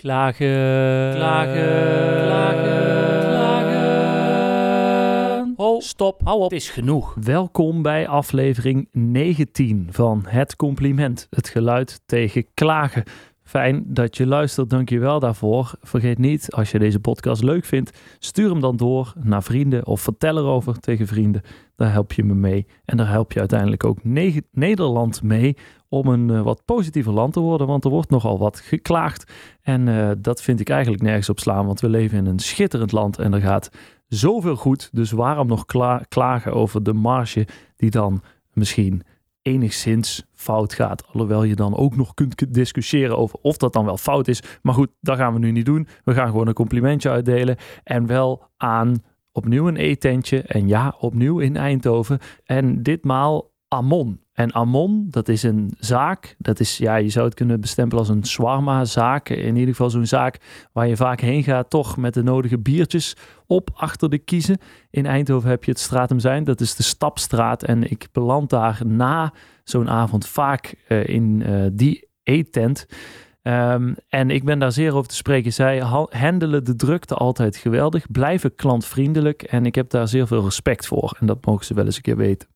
Klagen, klagen, klagen, klagen. Oh, stop, hou op, het is genoeg. Welkom bij aflevering 19 van Het Compliment, het geluid tegen klagen. Fijn dat je luistert, dank je wel daarvoor. Vergeet niet, als je deze podcast leuk vindt, stuur hem dan door naar vrienden of vertel erover tegen vrienden. Daar help je me mee en daar help je uiteindelijk ook Ne- Nederland mee om een eh, wat positiever land te worden, want er wordt nogal wat geklaagd. En eh, dat vind ik eigenlijk nergens op slaan, want we leven in een schitterend land en er gaat zoveel goed. Dus waarom nog kla- klagen over de marge die dan misschien enigszins fout gaat. Alhoewel je dan ook nog kunt discussiëren over of dat dan wel fout is. Maar goed, dat gaan we nu niet doen. We gaan gewoon een complimentje uitdelen. En wel aan opnieuw een eetentje. En ja, opnieuw in Eindhoven. En ditmaal Amon. En Amon, dat is een zaak. Dat is, ja, je zou het kunnen bestempelen als een shawarma-zaak. In ieder geval zo'n zaak waar je vaak heen gaat, toch met de nodige biertjes op achter de kiezen. In Eindhoven heb je het Stratum Zijn, dat is de Stapstraat. En ik beland daar na zo'n avond vaak eh, in eh, die eettent. Ehm, en ik ben daar zeer over te spreken. Zij ha- handelen de drukte altijd geweldig, blijven klantvriendelijk. En ik heb daar zeer veel respect voor. En dat mogen ze wel eens een keer weten.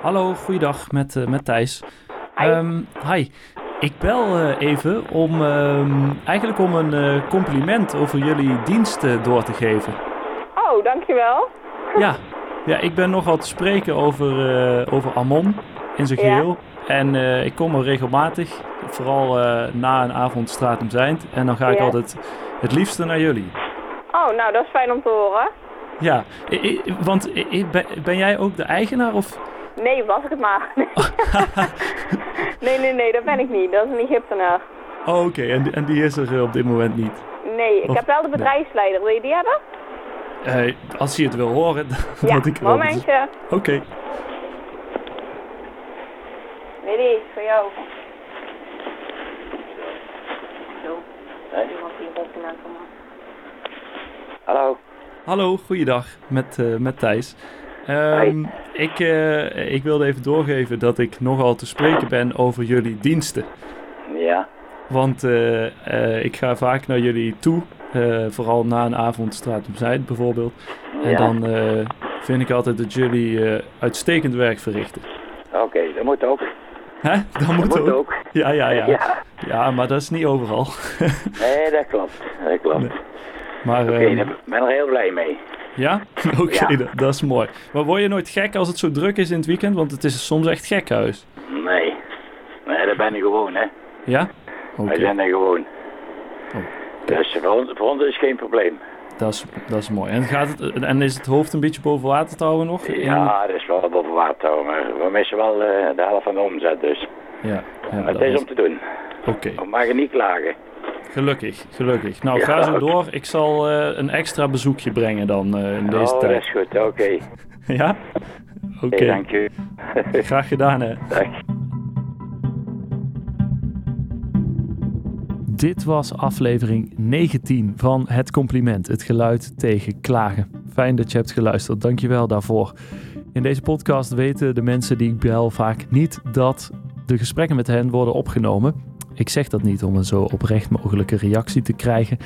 Hallo, goeiedag met, eh, met Thijs. Hi. Ehm, hi. Ik bel eh, even om ehm, eigenlijk om een eh, compliment over jullie diensten door te geven. Oh, dankjewel. Ja, ja ik ben nogal te spreken over, over Amon in zijn Ja. geheel. En ik kom er regelmatig, vooral na een avond Stratum Zijnd. En dan ga ik Ja. altijd het liefste naar jullie. Oh, nou, dat is fijn om te horen. Ja, I- I- want I- I- ben, jij ook de eigenaar of... Nee, was ik het maar. nee, nee, nee, dat ben ik niet. Dat is een Egyptenaar. Oh, oké, en, en die is er eh, op dit moment niet. Nee, ik Of- heb wel de bedrijfsleider. Wil je die hebben? Eh, als je het wil horen, Ja, dat ik momentje. Oké. Is voor jou. Zo. Me. Hallo. Hallo, goeiedag met, eh, met Thijs. Ehm, ik, eh, ik wilde even doorgeven dat ik nogal te spreken ben over jullie diensten. Ja, Want eh, ik ga vaak naar jullie toe, vooral na een avond Stratum Zuid bijvoorbeeld. En Ja. dan vind ik altijd dat jullie uitstekend werk verrichten. oké, dat moet ook. Hè? Dat Dat moet moet ook. ook. Ja, ja, ja, Ja. ja. maar dat is niet overal. Nee, dat klopt. Dat klopt. Nee. Maar Oké, ehm, daar ben ik er heel blij mee. Ja? Oké, Ja. dat, dat is mooi. Maar word je nooit gek als het zo druk is in het weekend? Want het is soms echt gek huis. Nee. Nee, daar ben ik gewoon, hè. Ja? Oké, Wij zijn er gewoon. Oh, Dus voor ons, voor ons is geen probleem. dat, is, dat is mooi. En, gaat het, en is het hoofd een beetje boven water te houden nog? Ja, dat is wel boven water, maar we missen wel eh, de helft van de omzet, dus. Ja, ja Maar het is is- om te doen. Oké, We mogen niet klagen. Gelukkig, gelukkig. Nou, Ja, ga zo door. Ik zal eh, een extra bezoekje brengen dan eh, in deze oh, dat tijd. is goed, oké. Ja? Oké, dank u. graag gedaan hè. Dag. Dit was aflevering 19 van Het Compliment, het geluid tegen klagen. Fijn dat je hebt geluisterd, dankjewel daarvoor. In deze podcast weten de mensen die ik bel vaak niet dat de gesprekken met hen worden opgenomen. Ik zeg dat niet om een zo oprecht mogelijke reactie te krijgen.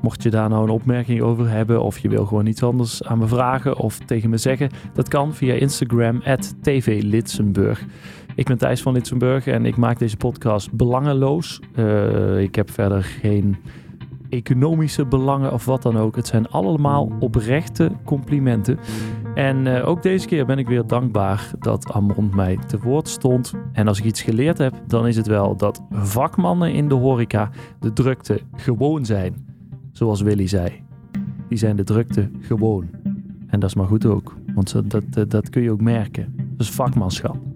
Mocht je daar nou een opmerking over hebben of je wil gewoon iets anders aan me vragen of tegen me zeggen, dat kan via Instagram @tvlitsenburg. Ik ben Thijs van Litsenburg en ik maak deze podcast belangeloos. Eh, ik heb verder geen economische belangen of wat dan ook. Het zijn allemaal oprechte complimenten. En eh, ook deze keer ben ik weer dankbaar dat Amon mij te woord stond. En als ik iets geleerd heb, dan is het wel dat vakmannen in de horeca de drukte gewoon zijn. Zoals Willy zei. Die zijn de drukte gewoon. En dat is maar goed ook, want dat, dat, dat kun je ook merken. Dat is vakmanschap.